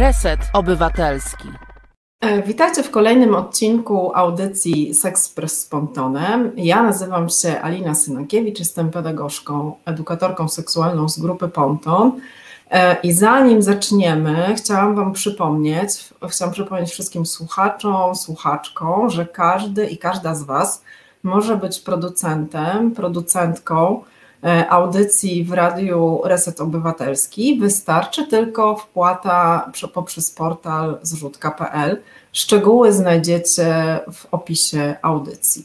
Reset Obywatelski. E, witajcie w kolejnym odcinku audycji Sexpress Spontanem. Ja nazywam się Alina Synakiewicz, jestem pedagogzką, edukatorką seksualną z grupy Ponton. E, I zanim zaczniemy, chciałam Wam przypomnieć, chciałam przypomnieć wszystkim słuchaczom, słuchaczkom, że każdy i każda z Was może być producentem, producentką audycji w Radiu Reset Obywatelski wystarczy tylko wpłata poprzez portal zrzutka.pl. Szczegóły znajdziecie w opisie audycji.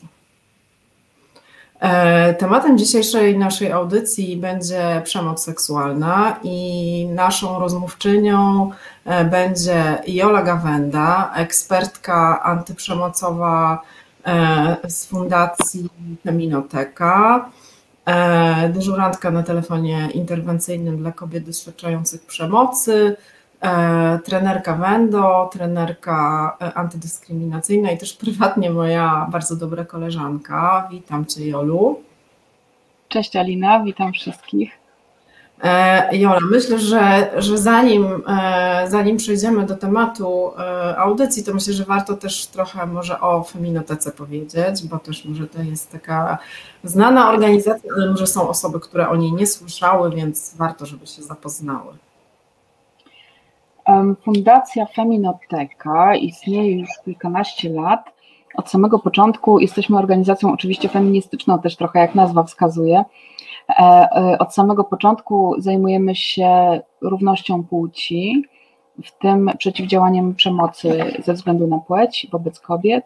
E, tematem dzisiejszej naszej audycji będzie przemoc seksualna i naszą rozmówczynią e, będzie Jola Gawenda, ekspertka antyprzemocowa z Fundacji Feminoteka E, dyżurantka na telefonie interwencyjnym dla kobiet doświadczających przemocy, e, trenerka Wendo, trenerka e, antydyskryminacyjna i też prywatnie moja bardzo dobra koleżanka. Witam Cię Jolu. Cześć Alina, witam wszystkich. E, Jola, myślę, że, że zanim, e, zanim przejdziemy do tematu e, audycji, to myślę, że warto też trochę może o Feminotece powiedzieć, bo też może to jest taka znana organizacja, ale może są osoby, które o niej nie słyszały, więc warto, żeby się zapoznały. Fundacja Feminoteka istnieje już kilkanaście lat. Od samego początku jesteśmy organizacją oczywiście feministyczną, też trochę jak nazwa wskazuje od samego początku zajmujemy się równością płci, w tym przeciwdziałaniem przemocy ze względu na płeć wobec kobiet.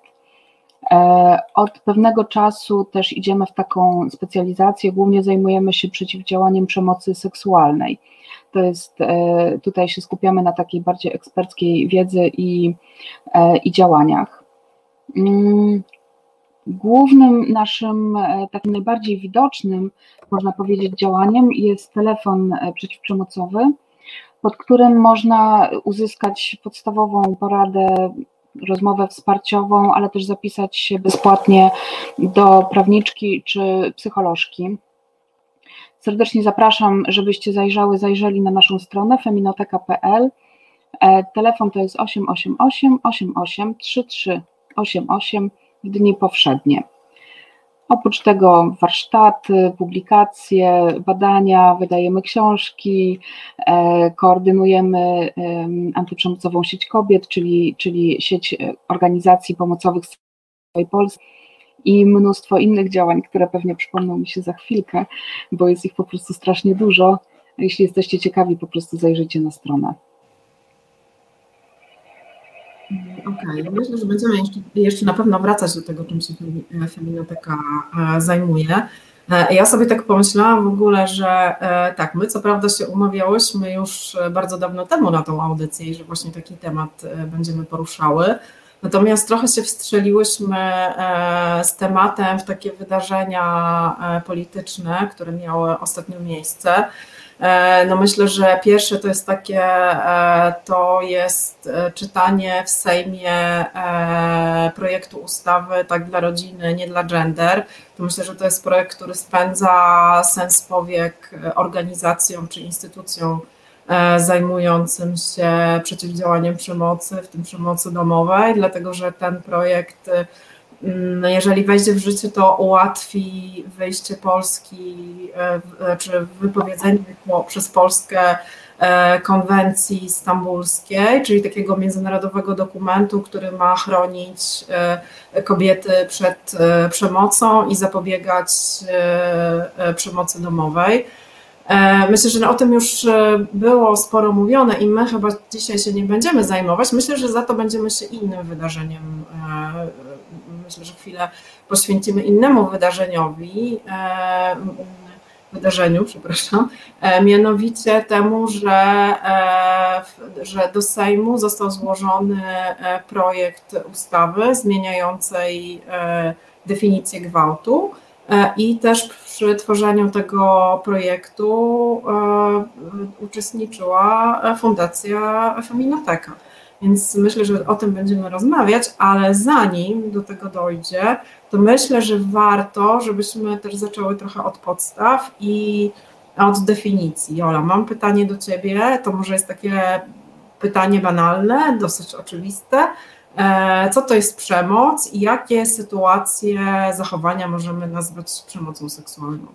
E, od pewnego czasu też idziemy w taką specjalizację, głównie zajmujemy się przeciwdziałaniem przemocy seksualnej. To jest, tutaj się skupiamy na takiej bardziej eksperckiej wiedzy i, i działaniach. Głównym naszym, e, takim najbardziej widocznym, można powiedzieć, działaniem jest telefon e, przeciwprzemocowy, pod którym można uzyskać podstawową poradę, rozmowę wsparciową, ale też zapisać się bezpłatnie do prawniczki czy psycholożki. Serdecznie zapraszam, żebyście zajrzały, zajrzeli na naszą stronę feminoteka.pl. E, telefon to jest 888 88 33 88 w dni powszednie. Oprócz tego warsztaty, publikacje, badania, wydajemy książki, e, koordynujemy antyprzemocową sieć kobiet, czyli, czyli sieć e, organizacji pomocowych z całej Polski i mnóstwo innych działań, które pewnie przypomną mi się za chwilkę, bo jest ich po prostu strasznie dużo. Jeśli jesteście ciekawi, po prostu zajrzyjcie na stronę. Okej, okay. myślę, że będziemy jeszcze, jeszcze na pewno wracać do tego, czym się Feminoteka e, zajmuje. E, ja sobie tak pomyślałam w ogóle, że e, tak, my co prawda się umawiałyśmy już bardzo dawno temu na tą audycję i że właśnie taki temat będziemy poruszały. Natomiast trochę się wstrzeliłyśmy z tematem w takie wydarzenia polityczne, które miały ostatnio miejsce. E, no myślę, że pierwsze to jest takie, e, to jest e, czytanie w Sejmie projektu ustawy tak dla rodziny, nie dla gender. To myślę, że to jest projekt, który spędza sens powiek organizacjom czy instytucjom zajmującym się przeciwdziałaniem przemocy, w tym przemocy domowej, dlatego że ten projekt jeżeli wejdzie w życie, to ułatwi wyjście Polski, e, czy wypowiedzenie przez Polskę e, konwencji stambulskiej, czyli takiego międzynarodowego dokumentu, który ma chronić e, kobiety przed przemocą i zapobiegać przemocy domowej. Myślę, że o tym już było sporo mówione i my chyba dzisiaj się nie będziemy zajmować. Myślę, że za to będziemy się innym wydarzeniem myślę, że chwilę poświęcimy innemu wydarzeniowi, e, wydarzeniu, przepraszam, e, mianowicie temu, że, e, że do Sejmu został złożony projekt ustawy zmieniającej definicję gwałtu i też przy tworzeniu tego projektu uczestniczyła Fundacja Feminoteka. Więc myślę, że o tym będziemy rozmawiać, ale zanim do tego dojdzie, to myślę, że warto, żebyśmy też zaczęły trochę od podstaw i od definicji. Jola, mam pytanie do Ciebie, to może jest takie pytanie banalne, dosyć oczywiste. Co to jest przemoc i jakie sytuacje, zachowania możemy nazwać przemocą seksualną?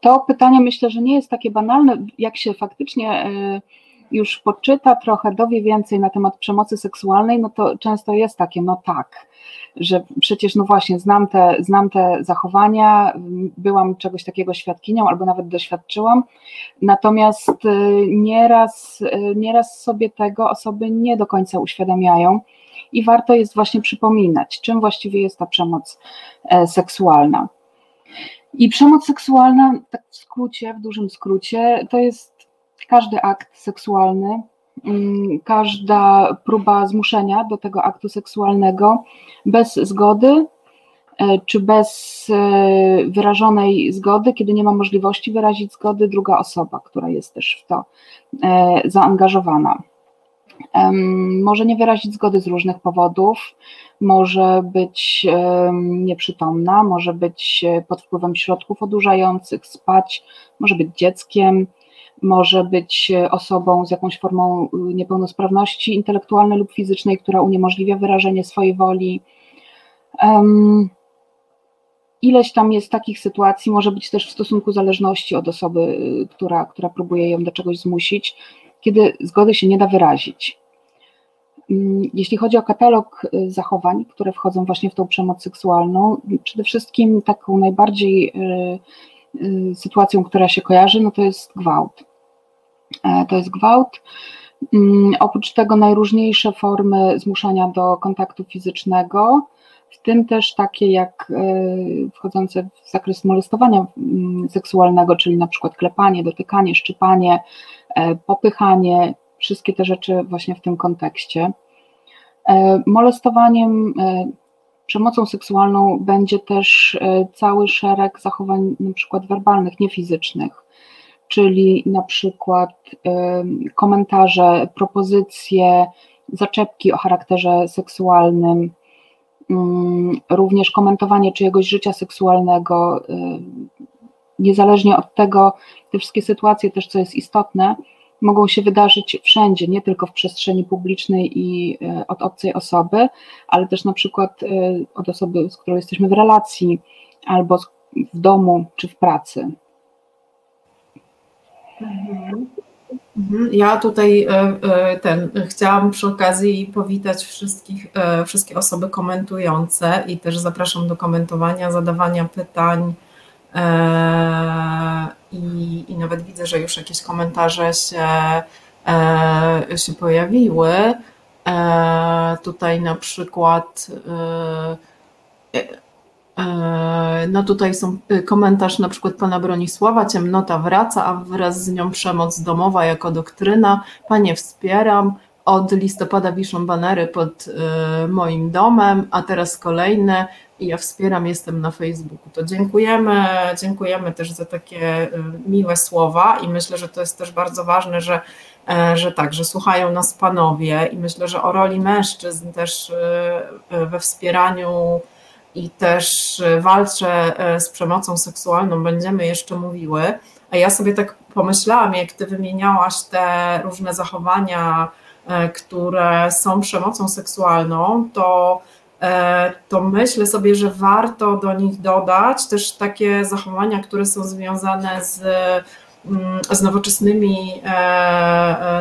To pytanie myślę, że nie jest takie banalne, jak się faktycznie już poczyta trochę, dowie więcej na temat przemocy seksualnej, no to często jest takie, no tak, że przecież no właśnie znam te, znam te zachowania, byłam czegoś takiego świadkinią albo nawet doświadczyłam, natomiast y, nieraz, y, nieraz sobie tego osoby nie do końca uświadamiają i warto jest właśnie przypominać, czym właściwie jest ta przemoc e, seksualna. I przemoc seksualna, tak w skrócie, w dużym skrócie, to jest każdy akt seksualny, mm, każda próba zmuszenia do tego aktu seksualnego bez zgody e, czy bez e, wyrażonej zgody, kiedy nie ma możliwości wyrazić zgody druga osoba, która jest też w to e, zaangażowana. Może nie wyrazić zgody z różnych powodów, może być nieprzytomna, może być pod wpływem środków odurzających, spać, może być dzieckiem, może być osobą z jakąś formą y, niepełnosprawności intelektualnej lub fizycznej, która uniemożliwia wyrażenie swojej woli. Um, ileś tam jest takich sytuacji, może być też w stosunku zależności od osoby, y, która, która próbuje ją do czegoś zmusić, kiedy zgody się nie da wyrazić. Mm, jeśli chodzi o katalog y, zachowań, które wchodzą właśnie w tą przemoc seksualną, przede wszystkim taką najbardziej sytuacją, która się kojarzy, no to jest gwałt. E, to jest gwałt. Mm, oprócz tego najróżniejsze formy zmuszania do kontaktu fizycznego, w tym też takie jak e, wchodzące w zakres molestowania mm, seksualnego, czyli na przykład klepanie, dotykanie, szczypanie, e, popychanie, wszystkie te rzeczy właśnie w tym kontekście. Molestowaniem, przemocą seksualną będzie też cały szereg zachowań przykład werbalnych, niefizycznych czyli na przykład komentarze, propozycje, zaczepki o charakterze seksualnym, mm, również komentowanie czyjegoś życia seksualnego, niezależnie od tego, te wszystkie sytuacje też, co jest istotne, mogą się wydarzyć wszędzie, nie tylko w przestrzeni publicznej i e, od obcej osoby, ale też na przykład e, od osoby, z którą jesteśmy w relacji, albo w domu czy w pracy. Mhm. Ja tutaj e, e, ten chciałam przy okazji powitać wszystkich, e, wszystkie osoby komentujące i też zapraszam do komentowania, zadawania pytań. I, i nawet widzę, że już jakieś komentarze się, się pojawiły. Tutaj na przykład no tutaj są y, komentarz na przykład pana Bronisława, ciemnota wraca, a wraz z nią przemoc domowa jako doktryna. Panie wspieram, od listopada wiszą banery pod y, moim domem, a teraz kolejne i ja wspieram, jestem na Facebooku. To dziękujemy, dziękujemy też za takie y, miłe słowa i myślę, że to jest też bardzo ważne, że, e, że tak, że słuchają nas panowie i myślę, że o roli mężczyzn też we wspieraniu i też e, walczę e, z przemocą seksualną, będziemy jeszcze mówiły. A ja sobie tak pomyślałam, jak ty wymieniałaś te różne zachowania, e, które są przemocą seksualną, to, to myślę sobie, że warto do nich dodać też takie zachowania, które są związane z, mm, z nowoczesnymi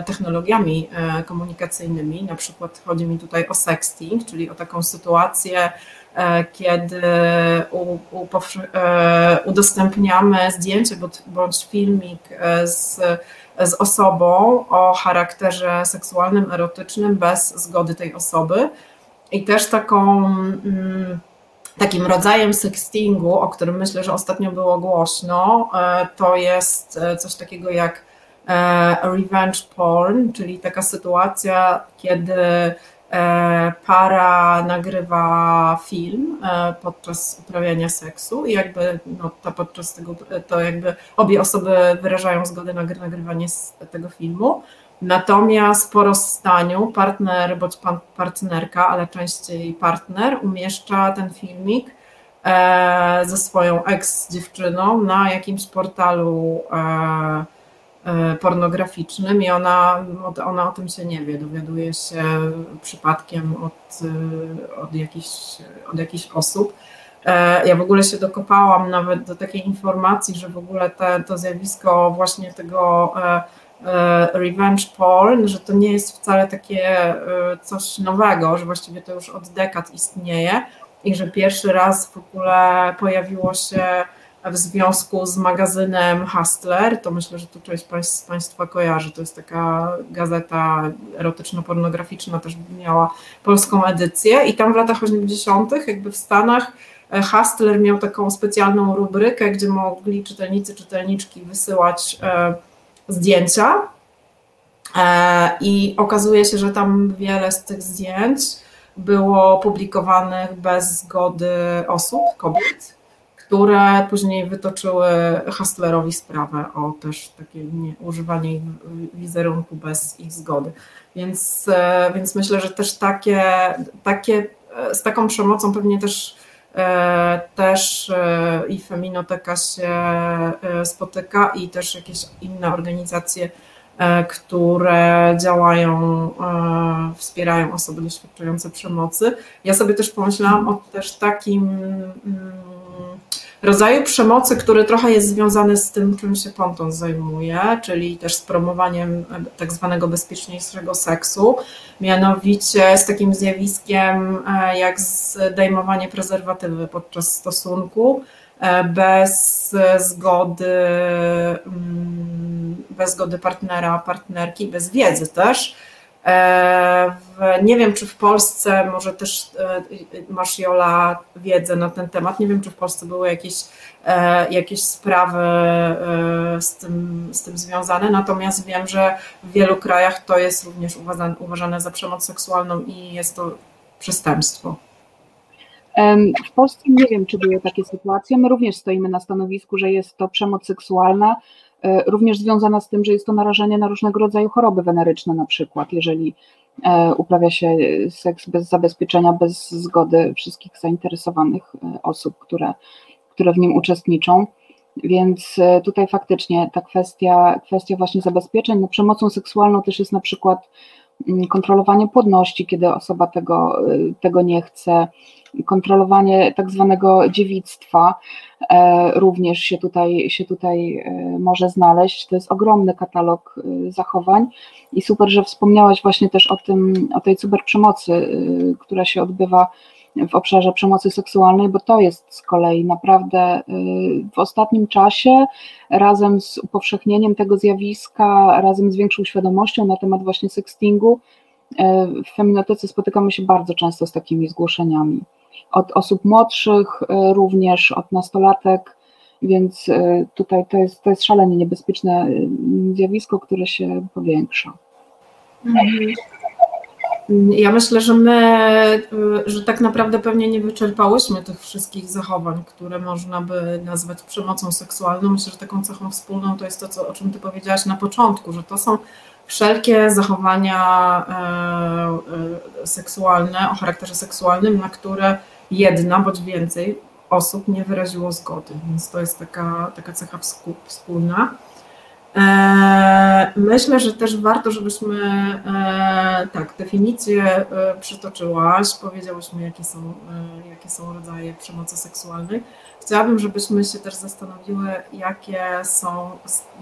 technologiami komunikacyjnymi. Na przykład chodzi mi tutaj o sexting, czyli o taką sytuację, E, kiedy e, udostępniamy zdjęcie bądź filmik e, z, z osobą o charakterze seksualnym, erotycznym bez zgody tej osoby. I też taką, mm, takim rodzajem sextingu, o którym myślę, że ostatnio było głośno, to jest coś takiego jak revenge porn, czyli taka sytuacja, kiedy para nagrywa film e, podczas uprawiania seksu i jakby no, to podczas tego, to jakby obie osoby wyrażają zgodę na nagrywanie tego filmu. Natomiast po rozstaniu partner bądź partnerka, ale częściej partner umieszcza ten filmik e, ze swoją ex dziewczyną na jakimś portalu pornograficznym i ona, ona o tym się nie wie, dowiaduje się przypadkiem od, od, jakichś, od jakichś osób. Ja w ogóle się dokopałam nawet do takiej informacji, że w ogóle te, to zjawisko właśnie tego revenge porn, że to nie jest wcale takie coś nowego, że właściwie to już od dekad istnieje i że pierwszy raz w ogóle pojawiło się w związku z magazynem Hustler, to myślę, że tu część z Państwa kojarzy, to jest taka gazeta erotyczno-pornograficzna, też miała polską edycję. I tam w latach 80. jakby w Stanach e, Hustler miał taką specjalną rubrykę, gdzie mogli czytelnicy, czytelniczki wysyłać e, zdjęcia. E, i okazuje się, że tam wiele z tych zdjęć było publikowanych bez zgody osób, kobiet, które później wytoczyły Hustlerowi sprawę o też takie nie, używanie wizerunku bez ich zgody. Więc, e, więc myślę, że też takie, takie e, z taką przemocą pewnie też e, też i Feminoteka się spotyka i też jakieś inne organizacje które działają, wspierają osoby doświadczające przemocy. Ja sobie też pomyślałam o też takim mm, rodzaju przemocy, który trochę jest związany z tym, czym się Ponton zajmuje, czyli też z promowaniem tak zwanego bezpieczniejszego seksu, mianowicie z takim zjawiskiem e, jak zdejmowanie prezerwatywy podczas stosunku bez zgody mm, bez zgody partnera, partnerki, bez wiedzy też. E, nie wiem, czy w Polsce, może też e, masz Jola wiedzę na ten temat, nie wiem, czy w Polsce były jakieś, e, jakieś sprawy z tym, z tym związane, natomiast wiem, że w wielu krajach to jest również uważane, uważane za przemoc seksualną i jest to przestępstwo. W Polsce nie wiem, czy były takie sytuacje. My również stoimy na stanowisku, że jest to przemoc seksualna, również związana z tym, że jest to narażenie na różnego rodzaju choroby weneryczne na przykład, jeżeli e, uprawia się seks bez zabezpieczenia, bez zgody wszystkich zainteresowanych e, osób, które, które w nim uczestniczą. Więc tutaj faktycznie ta kwestia, kwestia właśnie zabezpieczeń, no przemocą seksualną też jest na przykład mm, kontrolowanie płodności, kiedy osoba tego, tego nie chce, kontrolowanie tak zwanego dziewictwa e, również się tutaj, się tutaj e, może znaleźć. To jest ogromny katalog e, zachowań i super, że wspomniałaś właśnie też o tym, o tej cyberprzemocy, która się odbywa w obszarze przemocy seksualnej, bo to jest z kolei naprawdę w ostatnim czasie, razem z upowszechnieniem tego zjawiska, razem z większą świadomością na temat właśnie sextingu, w feminotece spotykamy się bardzo często z takimi zgłoszeniami od osób młodszych, e, również od nastolatek, więc e, tutaj to jest, to jest szalenie niebezpieczne e, zjawisko, które się powiększa. Mhm. Ja myślę, że my, że tak naprawdę pewnie nie wyczerpałyśmy tych wszystkich zachowań, które można by nazwać przemocą seksualną. Myślę, że taką cechą wspólną to jest to, co, o czym Ty powiedziałaś na początku, że to są wszelkie zachowania seksualne o charakterze seksualnym, na które jedna bądź więcej osób nie wyraziło zgody, więc to jest taka, taka cecha wspólna. E, myślę, że też warto, żebyśmy e, tak, definicję e, przytoczyłaś, powiedziałyśmy, jakie są, jakie są rodzaje przemocy seksualnej. Chciałabym, żebyśmy się też zastanowiły, jakie są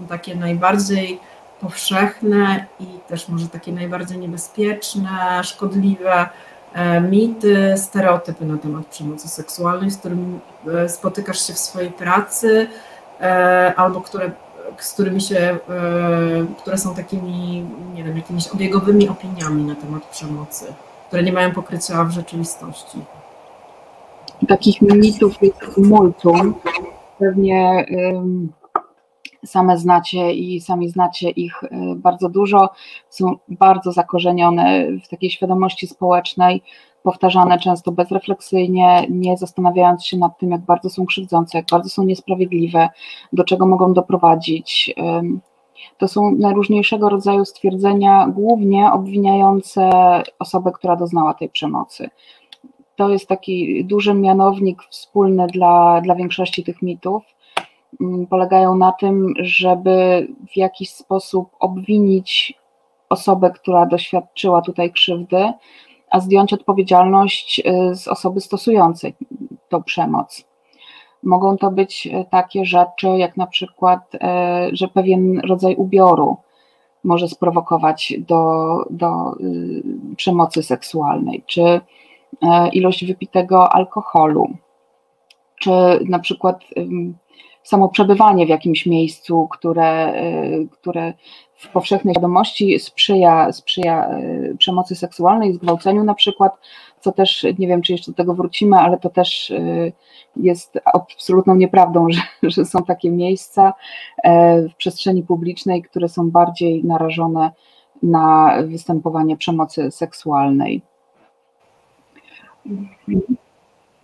takie najbardziej powszechne i też może takie najbardziej niebezpieczne, szkodliwe E, mity, stereotypy na temat przemocy seksualnej, z którymi e, spotykasz się w swojej pracy, e, albo które, z którymi się, które są takimi, nie wiem, jakimiś obiegowymi opiniami na temat przemocy, które nie mają pokrycia w rzeczywistości. Takich mitów jest multum. Pewnie same znacie i sami znacie ich y, bardzo dużo, są bardzo zakorzenione w takiej świadomości społecznej, powtarzane często bezrefleksyjnie, nie zastanawiając się nad tym, jak bardzo są krzywdzące, jak bardzo są niesprawiedliwe, do czego mogą doprowadzić. To są najróżniejszego rodzaju stwierdzenia, głównie obwiniające osobę, która doznała tej przemocy. To jest taki duży mianownik wspólny dla, dla większości tych mitów polegają na tym, żeby w jakiś sposób obwinić osobę, która doświadczyła tutaj krzywdy, a zdjąć odpowiedzialność y, z osoby stosującej tą przemoc. Mogą to być y, takie rzeczy, jak na przykład, y, że pewien rodzaj ubioru może sprowokować do, do przemocy seksualnej, czy ilość wypitego alkoholu, czy na przykład samo przebywanie w jakimś miejscu, które, które w powszechnej świadomości sprzyja, sprzyja e, przemocy seksualnej, zgwałceniu na przykład, co też, nie wiem czy jeszcze do tego wrócimy, ale to też e, jest absolutną nieprawdą, że, że są takie miejsca e, w przestrzeni publicznej, które są bardziej narażone na występowanie przemocy seksualnej.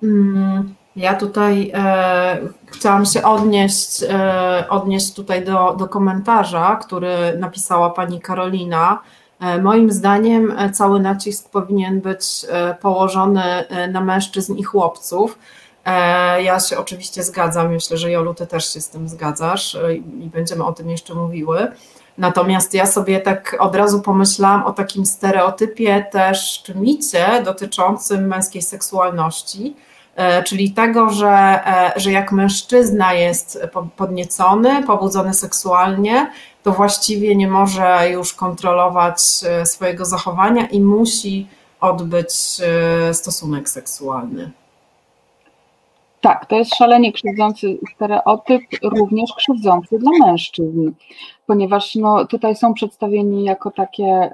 Mm. Ja tutaj e, chciałam się odnieść, e, odnieść tutaj do, do komentarza, który napisała pani Karolina. E, moim zdaniem e, cały nacisk powinien być e, położony e, na mężczyzn i chłopców. Ja się oczywiście zgadzam, myślę, że Jolu, ty też się z tym zgadzasz i będziemy o tym jeszcze mówiły. Natomiast ja sobie tak od razu pomyślałam o takim stereotypie też, czy micie dotyczącym męskiej seksualności, czyli tego, że, e, że jak mężczyzna jest podniecony, pobudzony seksualnie, to właściwie nie może już kontrolować e, swojego zachowania i musi odbyć stosunek seksualny. Tak, to jest szalenie krzywdzący stereotyp, również krzywdzący dla mężczyzn, ponieważ no, tutaj są przedstawieni jako takie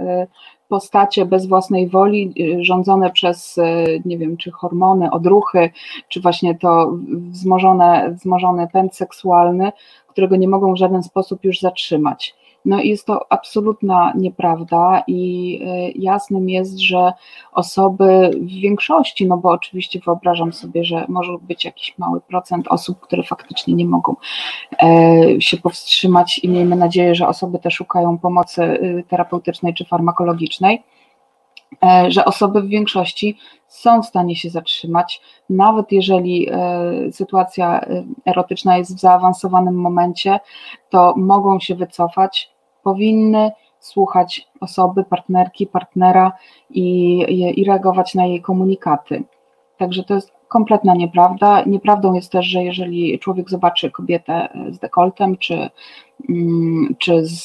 postacie bez własnej woli, y, rządzone przez, y, nie wiem, czy hormony, odruchy, czy właśnie to wzmożone, wzmożony pęd seksualny, którego nie mogą w żaden sposób już zatrzymać. No jest to absolutna nieprawda i y, jasnym jest, że osoby w większości, no bo oczywiście wyobrażam sobie, że może być jakiś mały procent osób, które faktycznie nie mogą e, się powstrzymać i miejmy nadzieję, że osoby te szukają pomocy y, terapeutycznej czy farmakologicznej, e, że osoby w większości są w stanie się zatrzymać, nawet jeżeli e, sytuacja e, erotyczna jest w zaawansowanym momencie, to mogą się wycofać, powinny słuchać osoby, partnerki, partnera i, i reagować na jej komunikaty. Także to jest kompletna nieprawda. Nieprawdą jest też, że jeżeli człowiek zobaczy kobietę z dekoltem czy, mm, czy z,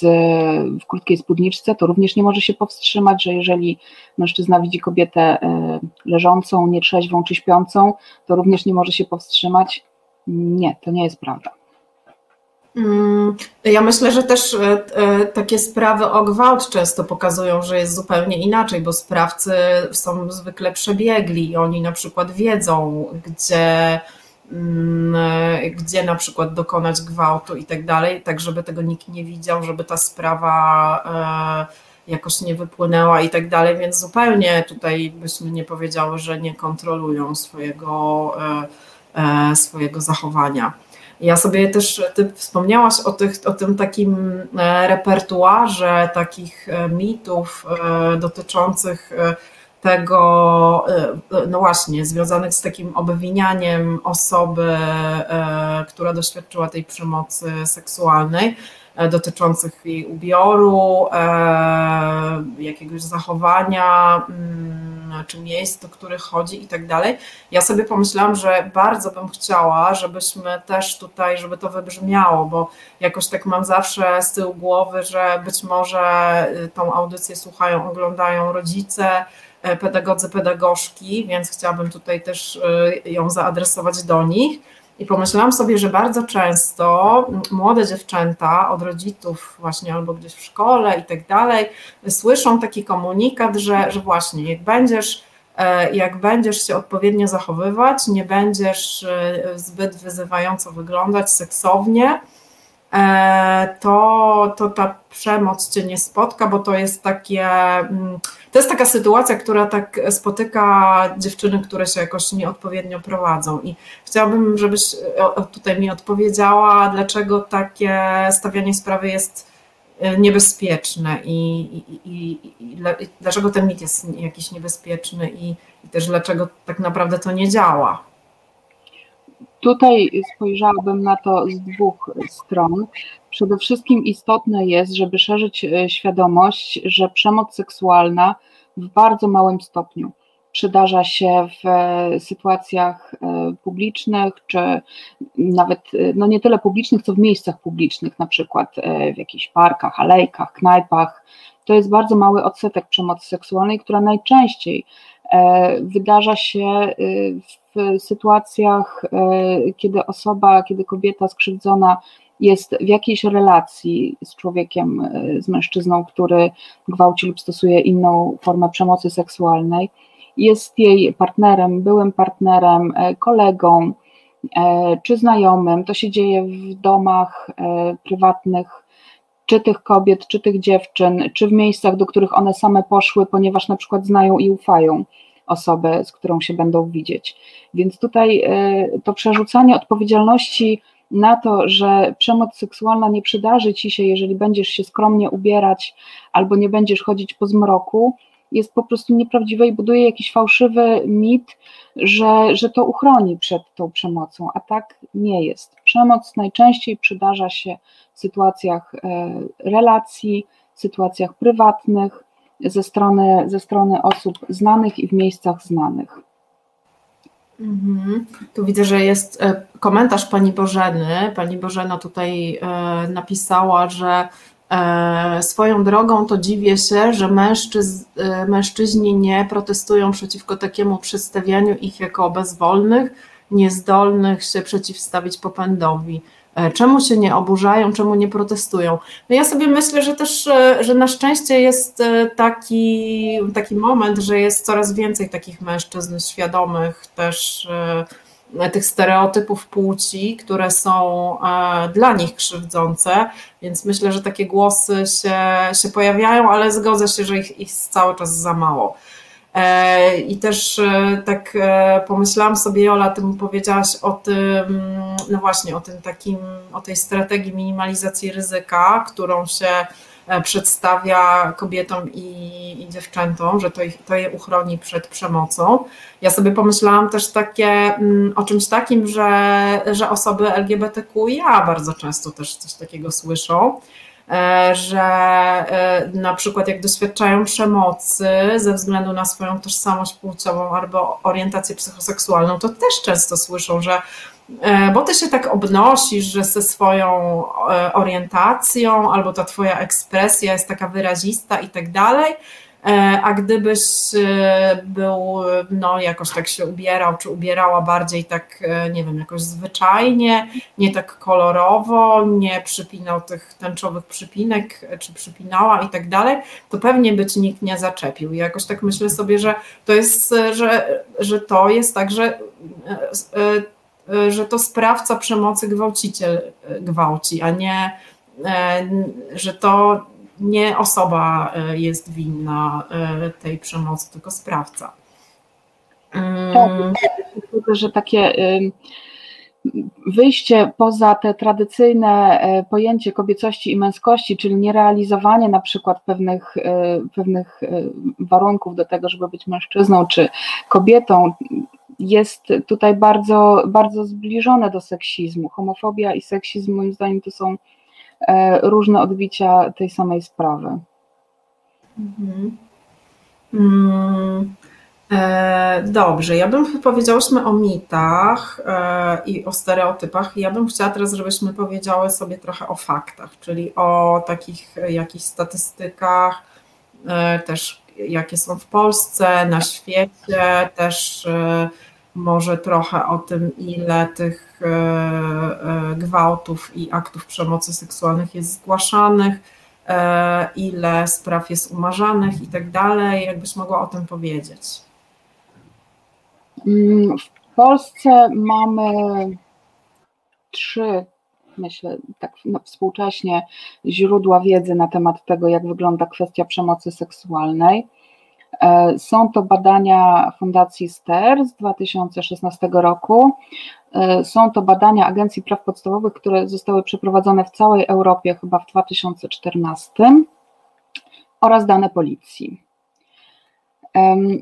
w krótkiej spódniczce, to również nie może się powstrzymać, że jeżeli mężczyzna widzi kobietę e, leżącą, nietrzeźwą czy śpiącą, to również nie może się powstrzymać. Nie, to nie jest prawda. Mm, ja myślę, że też e, e, takie sprawy o gwałt często pokazują, że jest zupełnie inaczej, bo sprawcy są zwykle przebiegli i oni na przykład wiedzą, gdzie, mm, e, gdzie na przykład dokonać gwałtu i tak dalej, tak żeby tego nikt nie widział, żeby ta sprawa jakoś nie wypłynęła i tak dalej, więc zupełnie tutaj byśmy nie powiedziały, że nie kontrolują swojego, swojego zachowania. Ja sobie też, ty wspomniałaś o, tych, o tym takim e, repertuarze takich e, mitów e, dotyczących tego, no właśnie, związanych z takim obwinianiem osoby, która doświadczyła tej przemocy seksualnej. Dotyczących jej ubioru, jakiegoś zachowania, mm, czy miejsc, do których chodzi i tak dalej. Ja sobie pomyślałam, że bardzo bym chciała, żebyśmy też tutaj, żeby to wybrzmiało, bo jakoś tak mam zawsze z tyłu głowy, że być może y, tą audycję słuchają, oglądają rodzice, e, pedagodzy, pedagogzki, więc chciałabym tutaj też y, ją zaadresować do nich i pomyślałam sobie, że bardzo często młode dziewczęta od rodziców właśnie albo gdzieś w szkole i tak dalej słyszą taki komunikat, że, że właśnie jak będziesz e, jak będziesz się odpowiednio zachowywać, nie będziesz e, zbyt wyzywająco wyglądać, seksownie, to, to ta przemoc cię nie spotka, bo to jest takie, mm, to jest taka sytuacja, która tak spotyka dziewczyny, które się jakoś nieodpowiednio prowadzą. I chciałabym, żebyś e, tutaj mi odpowiedziała, dlaczego takie stawianie sprawy jest e, niebezpieczne i, i, i, i, dlaczego ten mit jest jakiś niebezpieczny i też dlaczego tak naprawdę to nie działa tutaj spojrzałabym na to z dwóch stron. Przede wszystkim istotne jest, żeby szerzyć świadomość, że przemoc seksualna w bardzo małym stopniu przydarza się w sytuacjach publicznych, czy nawet no nie tyle publicznych, co w miejscach publicznych, na przykład w jakichś parkach, alejkach, knajpach. To jest bardzo mały odsetek przemocy seksualnej, która najczęściej wydarza się w sytuacjach, kiedy osoba, kiedy kobieta skrzywdzona jest w jakiejś relacji z człowiekiem, z mężczyzną, który gwałci lub stosuje inną formę przemocy seksualnej jest jej partnerem, byłym partnerem, e, kolegą e, czy znajomym. To się dzieje w domach e, prywatnych, czy tych kobiet, czy tych dziewczyn, czy w miejscach, do których one same poszły, ponieważ na przykład znają i ufają osobę, z którą się będą widzieć. Więc tutaj to przerzucanie odpowiedzialności na to, że przemoc seksualna nie przydarzy ci się, jeżeli będziesz się skromnie ubierać albo nie będziesz chodzić po zmroku, jest po prostu nieprawdziwe i buduje jakiś fałszywy mit, że, że to uchroni przed tą przemocą, a tak nie jest. Przemoc najczęściej przydarza się w sytuacjach e, relacji, sytuacjach prywatnych, ze strony, ze strony osób znanych i w miejscach znanych. Mhm. Tu widzę, że jest e, komentarz pani Bożeny. Pani Bożena tutaj e, napisała, że swoją drogą to dziwię się, że mężczyz, e, mężczyźni nie protestują przeciwko takiemu przedstawianiu ich jako bezwolnych, niezdolnych się przeciwstawić popędowi. E, czemu się nie oburzają, czemu nie protestują? No ja sobie myślę, że też, że na szczęście jest taki, taki moment, że jest coraz więcej takich mężczyzn świadomych też tych stereotypów płci, które są e, dla nich krzywdzące, więc myślę, że takie głosy się, się pojawiają, ale zgodzę się, że ich, ich cały czas za mało. E, I też e, tak pomyślałam sobie, Jola, ty mi powiedziałaś o tym, no właśnie, o tym takim, o tej strategii minimalizacji ryzyka, którą się E, przedstawia kobietom i, i dziewczętom, że to, ich, to je uchroni przed przemocą. Ja sobie pomyślałam też takie, mm, o czymś takim, że, że osoby LGBTQIA bardzo często też coś takiego słyszą e, że e, na przykład jak doświadczają przemocy ze względu na swoją tożsamość płciową albo orientację psychoseksualną, to też często słyszą, że E, bo ty się tak obnosisz, że ze swoją e, orientacją albo ta twoja ekspresja jest taka wyrazista i tak dalej, e, a gdybyś był, no jakoś tak się ubierał, czy ubierała bardziej tak, nie wiem, jakoś zwyczajnie, nie tak kolorowo, nie przypinał tych tęczowych przypinek, czy przypinała i tak dalej, to pewnie by ci nikt nie zaczepił. I jakoś tak myślę sobie, że to jest, że, że to jest tak, że że to sprawca przemocy gwałciciel gwałci, a nie, że to nie osoba jest winna tej przemocy, tylko sprawca. Tak, że takie wyjście poza te tradycyjne pojęcie kobiecości i męskości, czyli nierealizowanie na przykład pewnych, pewnych warunków do tego, żeby być mężczyzną czy kobietą, jest tutaj bardzo, bardzo zbliżone do seksizmu. Homofobia i seksizm, moim zdaniem, to są e, różne odbicia tej samej sprawy. Mhm. Mm. E, dobrze, ja bym powiedziałyśmy o mitach e, i o stereotypach. Ja bym chciała teraz, żebyśmy powiedziały sobie trochę o faktach, czyli o takich jakichś statystykach, e, też jakie są w Polsce, na świecie, też e, może trochę o tym, ile tych e, e, gwałtów i aktów przemocy seksualnych jest zgłaszanych, ile spraw jest umarzanych i tak dalej. Jakbyś mogła o tym powiedzieć? Mm, w Polsce mamy trzy myślę, tak no, współcześnie źródła wiedzy na temat tego, jak wygląda kwestia przemocy seksualnej. E, są to badania Fundacji STER z 2016 roku. E, są to badania Agencji Praw Podstawowych, które zostały przeprowadzone w całej Europie chyba w 2014 oraz dane policji.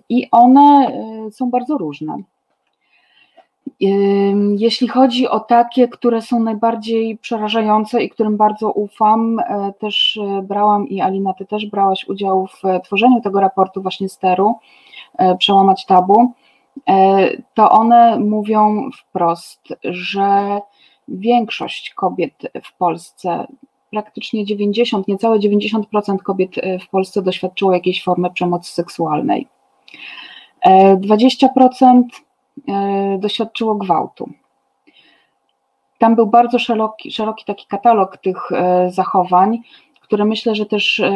I one e, są bardzo różne. Jeśli chodzi o takie, które są najbardziej przerażające i którym bardzo ufam, e, też e, brałam i Alina, ty też brałaś udział w tworzeniu tego raportu właśnie steru e, Przełamać Tabu, to one mówią wprost, że większość kobiet w Polsce, praktycznie 90, niecałe 90% kobiet w Polsce doświadczyło jakiejś formy przemocy seksualnej. 20% E, doświadczyło gwałtu. Tam był bardzo szeroki, szeroki taki katalog tych e, zachowań, które myślę, że też e,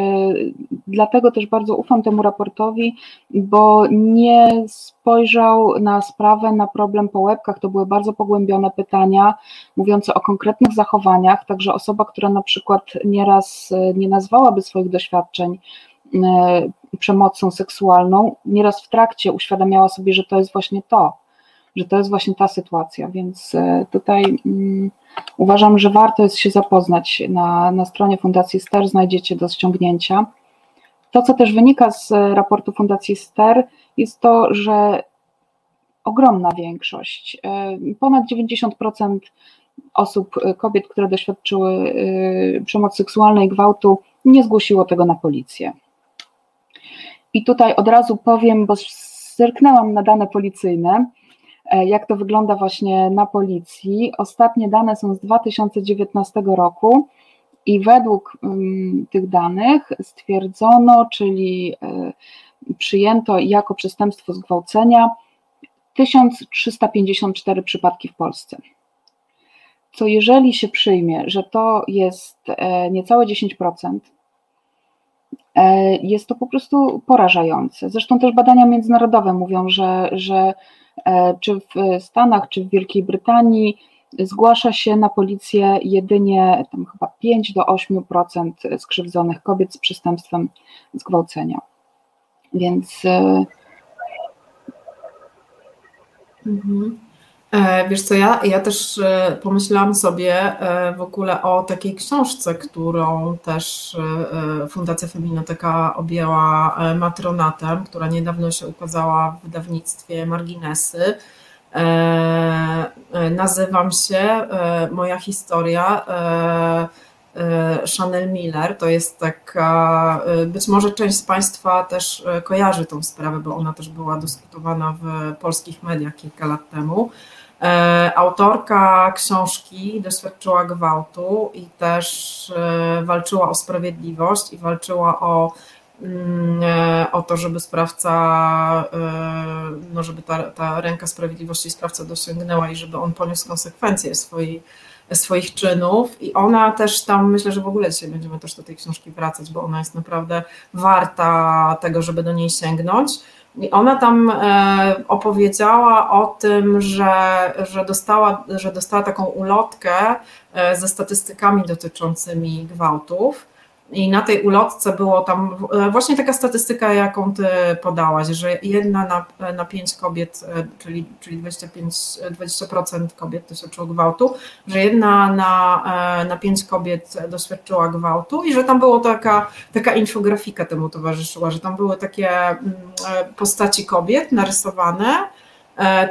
dlatego też bardzo ufam temu raportowi, bo nie spojrzał na sprawę, na problem po łebkach. To były bardzo pogłębione pytania, mówiące o konkretnych zachowaniach. Także osoba, która na przykład nieraz nie nazwałaby swoich doświadczeń przemocą seksualną, nieraz w trakcie uświadamiała sobie, że to jest właśnie to że to jest właśnie ta sytuacja, więc e, tutaj um, uważam, że warto jest się zapoznać. Na, na stronie Fundacji STER znajdziecie do ściągnięcia. To, co też wynika z e, raportu Fundacji STER, jest to, że ogromna większość, e, ponad 90% osób, kobiet, które doświadczyły przemocy seksualnej gwałtu, nie zgłosiło tego na policję. I tutaj od razu powiem, bo zerknęłam na dane policyjne, jak to wygląda właśnie na policji. Ostatnie dane są z 2019 roku i według um, tych danych stwierdzono, czyli y, przyjęto jako przestępstwo zgwałcenia 1354 przypadki w Polsce. Co jeżeli się przyjmie, że to jest e, niecałe 10%, jest to po prostu porażające. Zresztą też badania międzynarodowe mówią, że, że E, czy w Stanach, czy w Wielkiej Brytanii zgłasza się na policję jedynie tam chyba 5 do 8% skrzywdzonych kobiet z przestępstwem zgwałcenia. Więc. E, mhm. E, wiesz co, ja, ja też e, pomyślałam sobie e, w ogóle o takiej książce, którą też Fundacja Feminoteka objęła matronatem, która niedawno się ukazała w wydawnictwie Marginesy. Nazywam się Moja historia Chanel Miller. To jest taka, być może część z Państwa też kojarzy tą sprawę, bo ona też była dyskutowana w polskich mediach kilka lat temu. E, autorka książki doświadczyła gwałtu i też e, walczyła o sprawiedliwość i walczyła o, mm, e, o to, żeby sprawca, no żeby ta, ta ręka sprawiedliwości sprawca dosięgnęła i żeby on poniósł konsekwencje swoich, swoich czynów. I ona też tam, myślę, że w ogóle dzisiaj będziemy też do tej książki wracać, bo ona jest naprawdę warta tego, żeby do niej sięgnąć. I ona tam e, opowiedziała o tym, że, że, dostała, że dostała taką ulotkę e, ze statystykami dotyczącymi gwałtów. I na tej ulotce było tam e, właśnie taka statystyka, jaką ty podałaś, że jedna na, na pięć kobiet, e, czyli, czyli 25, 20% kobiet doświadczyło gwałtu, że jedna na, e, na pięć kobiet doświadczyła gwałtu i że tam było taka, taka infografika temu towarzyszyła, że tam były takie mm, postaci kobiet narysowane,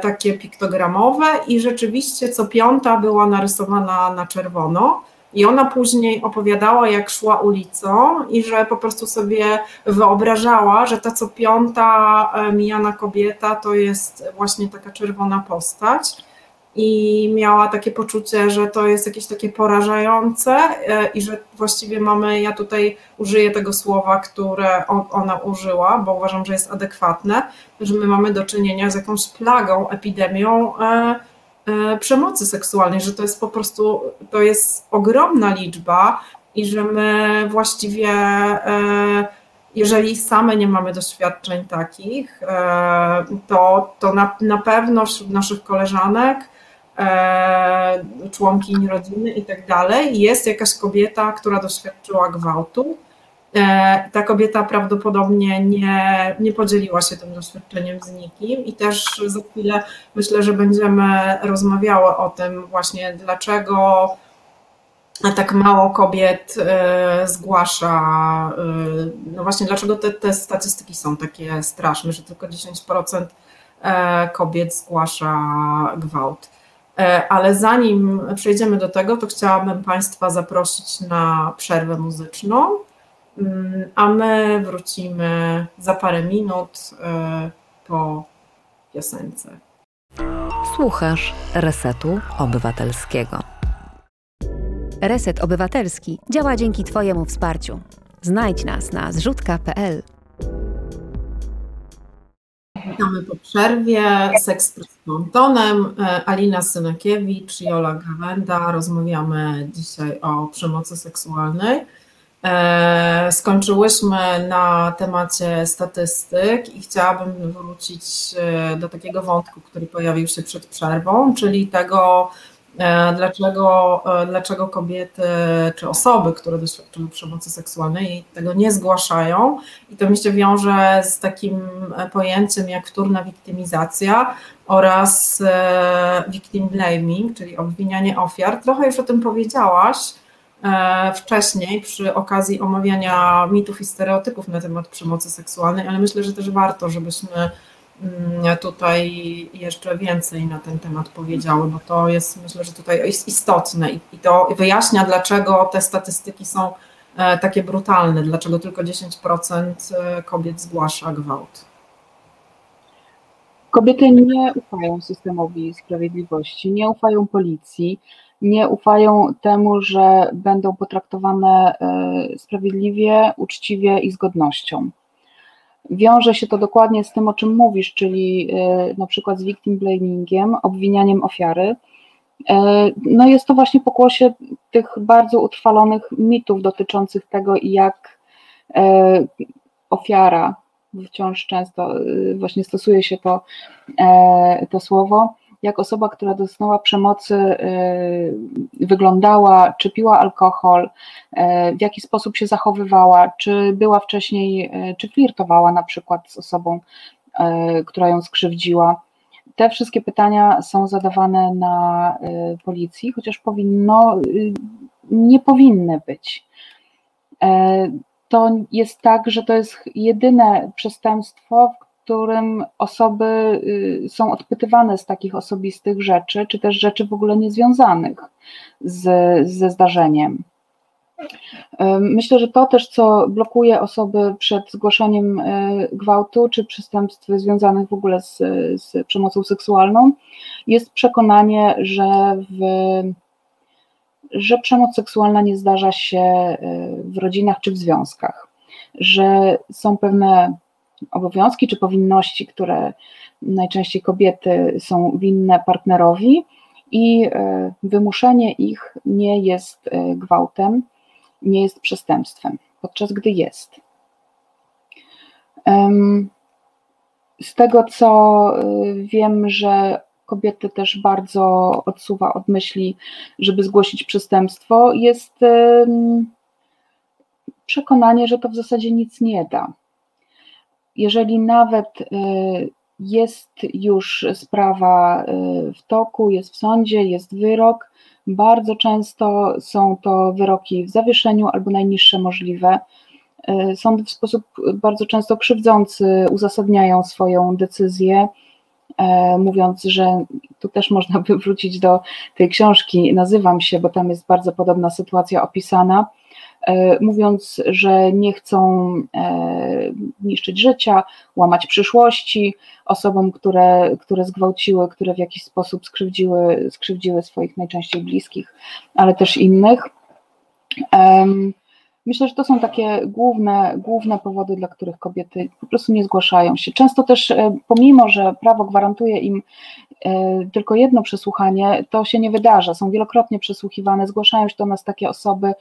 takie piktogramowe i rzeczywiście co piąta była narysowana na czerwono i ona później opowiadała, jak szła ulicą i że po prostu sobie wyobrażała, że ta co piąta e, mijana kobieta to jest właśnie taka czerwona postać. I miała takie poczucie, że to jest jakieś takie porażające e, i że właściwie mamy, ja tutaj użyję tego słowa, które ona użyła, bo uważam, że jest adekwatne, że my mamy do czynienia z jakąś plagą, epidemią e, przemocy seksualnej, że to jest po prostu, to jest ogromna liczba i że my właściwie, e, jeżeli same nie mamy doświadczeń takich, e, to, to na, na pewno wśród naszych koleżanek, członkiń rodziny i tak dalej, jest jakaś kobieta, która doświadczyła gwałtu. E, ta kobieta prawdopodobnie nie, nie podzieliła się tym doświadczeniem z nikim i też za chwilę myślę, że będziemy rozmawiały o tym właśnie, dlaczego tak mało kobiet e, zgłasza, e, no właśnie dlaczego te, te statystyki są takie straszne, że tylko 10% kobiet zgłasza gwałt. Ale zanim przejdziemy do tego, to chciałabym Państwa zaprosić na przerwę muzyczną, a my wrócimy za parę minut po piosence. Słuchasz Resetu Obywatelskiego. Reset Obywatelski działa dzięki Twojemu wsparciu. Znajdź nas na zrzutka.pl. Witamy po przerwie. Seks z Pontonem. Alina Synakiewicz, Jola Gawenda. Rozmawiamy dzisiaj o przemocy seksualnej. E, skończyłyśmy na temacie statystyk i chciałabym wrócić e, do takiego wątku, który pojawił się przed przerwą, czyli tego, e, dlaczego, dlaczego kobiety czy osoby, które doświadczyły przemocy seksualnej, tego nie zgłaszają. I to mi się wiąże z takim pojęciem jak wtórna wiktymizacja oraz victim blaming, czyli obwinianie ofiar. Trochę już o tym powiedziałaś wcześniej przy okazji omawiania mitów i stereotypów na temat przemocy seksualnej, ale myślę, że też warto, żebyśmy mm, tutaj jeszcze więcej na ten temat powiedziały, bo to jest myślę, że tutaj jest istotne i to wyjaśnia, dlaczego te statystyki są e, takie brutalne, dlaczego tylko 10% e, kobiet zgłasza gwałt. Kobiety nie ufają systemowi sprawiedliwości, nie ufają policji, nie ufają temu, że będą potraktowane e, sprawiedliwie, uczciwie i z godnością. Wiąże się to dokładnie z tym, o czym mówisz, czyli e, na przykład z victim blamingiem, obwinianiem ofiary. E, no jest to właśnie pokłosie tych bardzo utrwalonych mitów dotyczących tego, jak ofiara, wciąż często właśnie stosuje się to, to słowo, jak osoba, która doznała przemocy, y, wyglądała, czy piła alkohol, y, w jaki sposób się zachowywała, czy była wcześniej, y, czy flirtowała na przykład z osobą, która ją skrzywdziła. Te wszystkie pytania są zadawane na policji, chociaż powinno, nie powinny być. To jest tak, że to jest jedyne przestępstwo, którym osoby y, są odpytywane z takich osobistych rzeczy, czy też rzeczy w ogóle niezwiązanych z, ze zdarzeniem. Myślę, że to też, co blokuje osoby przed zgłaszaniem y, gwałtu czy przestępstw związanych w ogóle z, z przemocą seksualną, jest przekonanie, że, w, że przemoc seksualna nie zdarza się y, w rodzinach czy w związkach, że są pewne obowiązki czy powinności, które najczęściej kobiety są winne partnerowi i e, wymuszenie ich nie jest e, gwałtem, nie jest przestępstwem, podczas gdy jest. Z tego co e, wiem, że kobiety też bardzo odsuwa od myśli, żeby zgłosić przestępstwo, jest przekonanie, że to w zasadzie nic nie da jeżeli nawet y, jest już sprawa y, w toku, jest w sądzie, jest wyrok, bardzo często są to wyroki w zawieszeniu albo najniższe możliwe. Y, sądy w sposób bardzo często krzywdzący uzasadniają swoją decyzję, mówiąc, że tu też można by wrócić do tej książki Nazywam się, bo tam jest bardzo podobna sytuacja opisana E, mówiąc, że nie chcą e, niszczyć życia, łamać przyszłości osobom, które, które zgwałciły, które w jakiś sposób skrzywdziły, skrzywdziły swoich najczęściej bliskich, ale też innych. Myślę, że to są takie główne, główne powody, dla których kobiety po prostu nie zgłaszają się. Często też, e, pomimo że prawo gwarantuje im tylko jedno przesłuchanie, to się nie wydarza. Są wielokrotnie przesłuchiwane, zgłaszają się do nas takie osoby,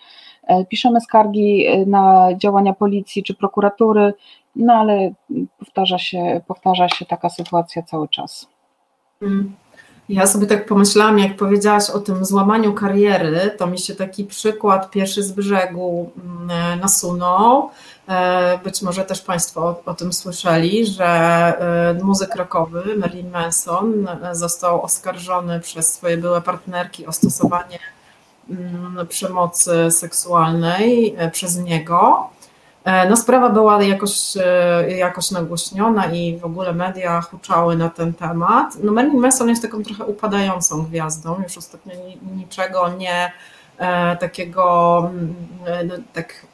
E, piszemy skargi e, na działania policji czy prokuratury, no ale powtarza się, powtarza się taka sytuacja cały czas. Mm. Ja sobie tak pomyślałam, jak powiedziałaś o tym złamaniu kariery, to mi się taki przykład pierwszy z brzegu mm, e, nasunął. Być może też Państwo o, o tym słyszeli, że muzyk rockowy Merlin Manson został oskarżony przez swoje byłe partnerki o stosowanie Mm, przemocy seksualnej e, przez niego. No, sprawa była jakoś, jakoś nagłośniona i w ogóle media huczały na ten temat. No, Marilyn Manson jest taką trochę upadającą gwiazdą, już ostatnio niczego nie takiego no, tak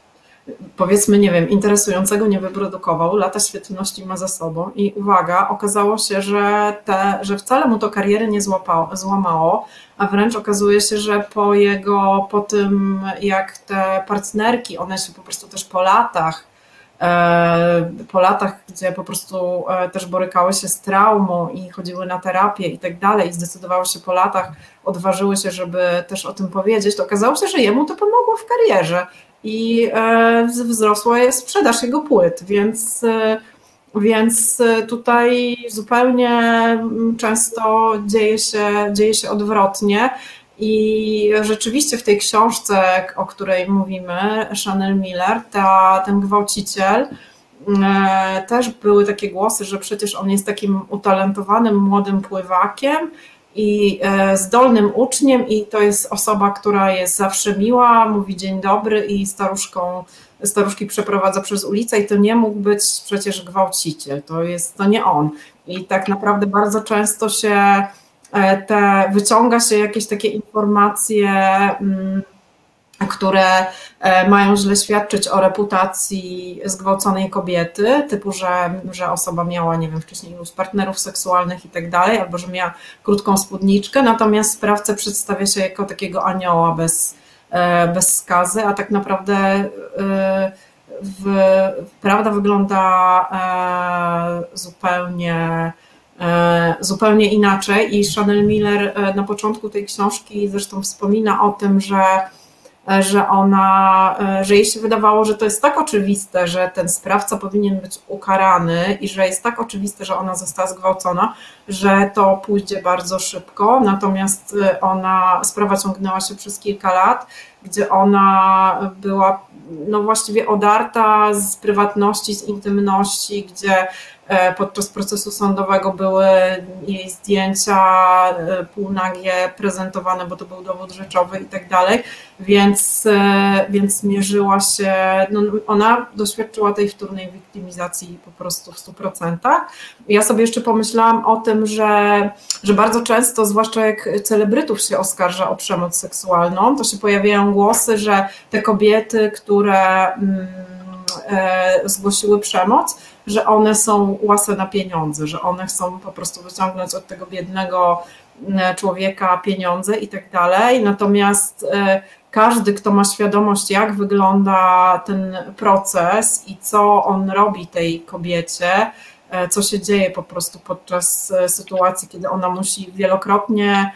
powiedzmy, nie wiem, interesującego nie wyprodukował, lata świetności ma za sobą i uwaga, okazało się, że, te, że wcale mu to kariery nie złapało, złamało, a wręcz okazuje się, że po jego, po tym jak te partnerki, one się po prostu też po latach, e, po latach, gdzie po prostu e, też borykały się z traumą i chodziły na terapię i tak dalej, i zdecydowały się po latach, odważyły się, żeby też o tym powiedzieć, to okazało się, że jemu to pomogło w karierze i e, wzrosła jest sprzedaż jego płyt, więc, e, więc tutaj zupełnie mm, często dzieje się, dzieje się odwrotnie. I rzeczywiście w tej książce, o której mówimy, Chanel Miller, ta, ten gwałciciel, e, też były takie głosy, że przecież on jest takim utalentowanym młodym pływakiem, i e, zdolnym uczniem i to jest osoba, która jest zawsze miła, mówi dzień dobry i staruszką, staruszki przeprowadza przez ulicę i to nie mógł być przecież gwałciciel, to jest, to nie on. I tak naprawdę bardzo często się e, te, wyciąga się jakieś takie informacje, mm, które e, mają źle świadczyć o reputacji zgwałconej kobiety, typu, że, że osoba miała, nie wiem, wcześniej iluś partnerów seksualnych i tak dalej, albo że miała krótką spódniczkę, natomiast sprawcę przedstawia się jako takiego anioła bez, e, bez skazy, a tak naprawdę e, w, prawda wygląda zupełnie zupełnie inaczej i Chanel Miller na początku tej książki zresztą wspomina o tym, że że ona, e, że jej się wydawało, że to jest tak oczywiste, że ten sprawca powinien być ukarany i że jest tak oczywiste, że ona została zgwałcona, że to pójdzie bardzo szybko. Natomiast e, ona, sprawa ciągnęła się przez kilka lat, gdzie ona była no właściwie odarta z prywatności, z intymności, gdzie E, podczas procesu sądowego były jej zdjęcia e, półnagie prezentowane, bo to był dowód rzeczowy i tak dalej, więc, e, więc mierzyła się, no ona doświadczyła tej wtórnej wiktymizacji po prostu w 100%. Ja sobie jeszcze pomyślałam o tym, że, że bardzo często, zwłaszcza jak celebrytów się oskarża o przemoc seksualną, to się pojawiają głosy, że te kobiety, które mm, zgłosiły przemoc, że one są łase na pieniądze, że one chcą po prostu wyciągnąć od tego biednego mm, człowieka pieniądze i tak dalej. Natomiast e, każdy, kto ma świadomość, jak wygląda ten proces i co on robi tej kobiecie, e, co się dzieje po prostu podczas e, sytuacji, kiedy ona musi wielokrotnie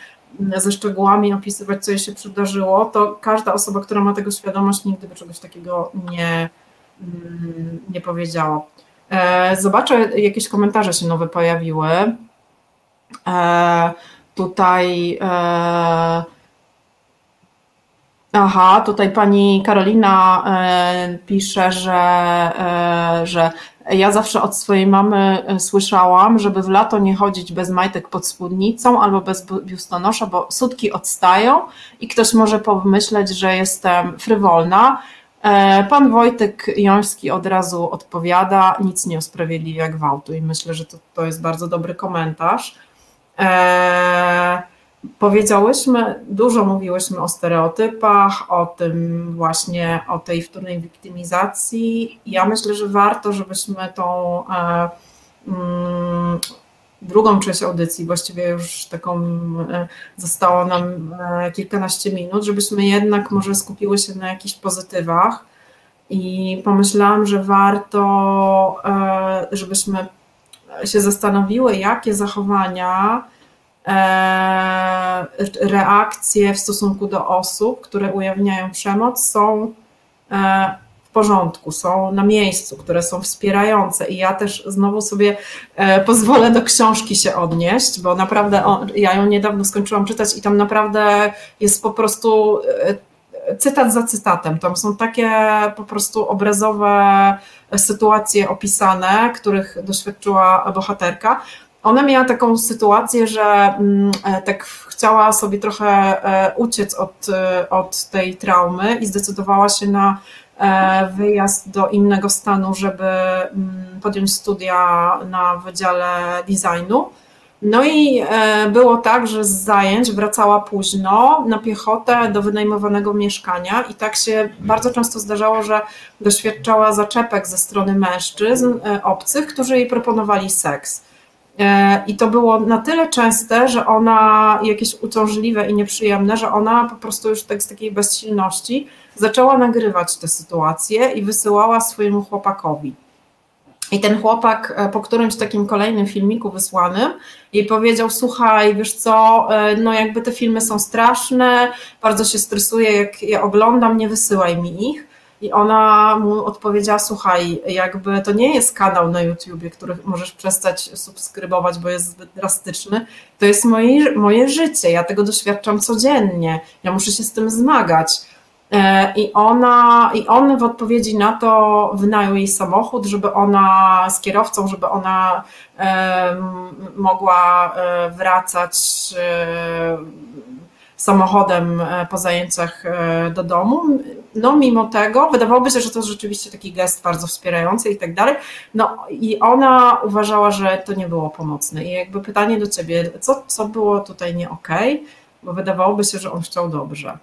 ze szczegółami opisywać, co jej się przydarzyło, to każda osoba, która ma tego świadomość, nigdy by czegoś takiego nie, nie powiedziała. E, zobaczę, jakieś komentarze się nowe pojawiły. E, tutaj. E, aha, tutaj pani Karolina pisze, że, że ja zawsze od swojej mamy słyszałam, żeby w lato nie chodzić bez majtek pod spódnicą albo bez biustonosza, bo sutki odstają i ktoś może pomyśleć, że jestem frywolna. E, pan Wojtek Joński od razu odpowiada, nic nie usprawiedliwia gwałtu i myślę, że to, to jest bardzo dobry komentarz. E, powiedziałyśmy, dużo mówiłyśmy o stereotypach, o tym właśnie, o tej wtórnej wiktymizacji. Ja myślę, że warto, żebyśmy tą e, mm, drugą część audycji, właściwie już taką e, zostało nam e, kilkanaście minut, żebyśmy jednak może skupiły się na jakichś pozytywach i pomyślałam, że warto, e, żebyśmy się zastanowiły, jakie zachowania, reakcje w stosunku do osób, które ujawniają przemoc, są porządku, są na miejscu, które są wspierające. I ja też znowu sobie e, pozwolę do książki się odnieść, bo naprawdę ja ją niedawno skończyłam czytać i tam naprawdę jest po prostu e, cytat za cytatem. Tam są takie po prostu obrazowe sytuacje opisane, których doświadczyła bohaterka. Ona miała taką sytuację, że mm, e, tak chciała sobie trochę uciec od, od tej traumy i zdecydowała się na wyjazd do innego stanu, żeby mm, podjąć studia na Wydziale Designu. No i e, było tak, że z zajęć wracała późno na piechotę do wynajmowanego mieszkania i tak się bardzo często zdarzało, że doświadczała zaczepek ze strony mężczyzn e, obcych, którzy jej proponowali seks. E, I to było na tyle częste, że ona, jakieś uciążliwe i nieprzyjemne, że ona po prostu już tak z takiej bezsilności zaczęła nagrywać tę sytuację i wysyłała swojemu chłopakowi. I ten chłopak e, po którymś takim kolejnym filmiku wysłanym jej powiedział: Słuchaj, wiesz co, e, no jakby te filmy są straszne, bardzo się stresuję, jak je oglądam, nie wysyłaj mi ich. I ona mu odpowiedziała: Słuchaj, jakby to nie jest kanał na YouTubie, który możesz przestać subskrybować, bo jest zbyt drastyczny. To jest moje, moje życie, ja tego doświadczam codziennie, ja muszę się z tym zmagać E, I ona, i on w odpowiedzi na to wynajął jej samochód, żeby ona z kierowcą, żeby ona mogła e, wracać e, samochodem po zajęciach do domu. No, mimo tego, wydawałoby się, że to jest rzeczywiście taki gest bardzo wspierający i tak dalej. No, i ona uważała, że to nie było pomocne. I jakby pytanie do ciebie, co, co było tutaj nie okej? Okay? Bo wydawałoby się, że on chciał dobrze.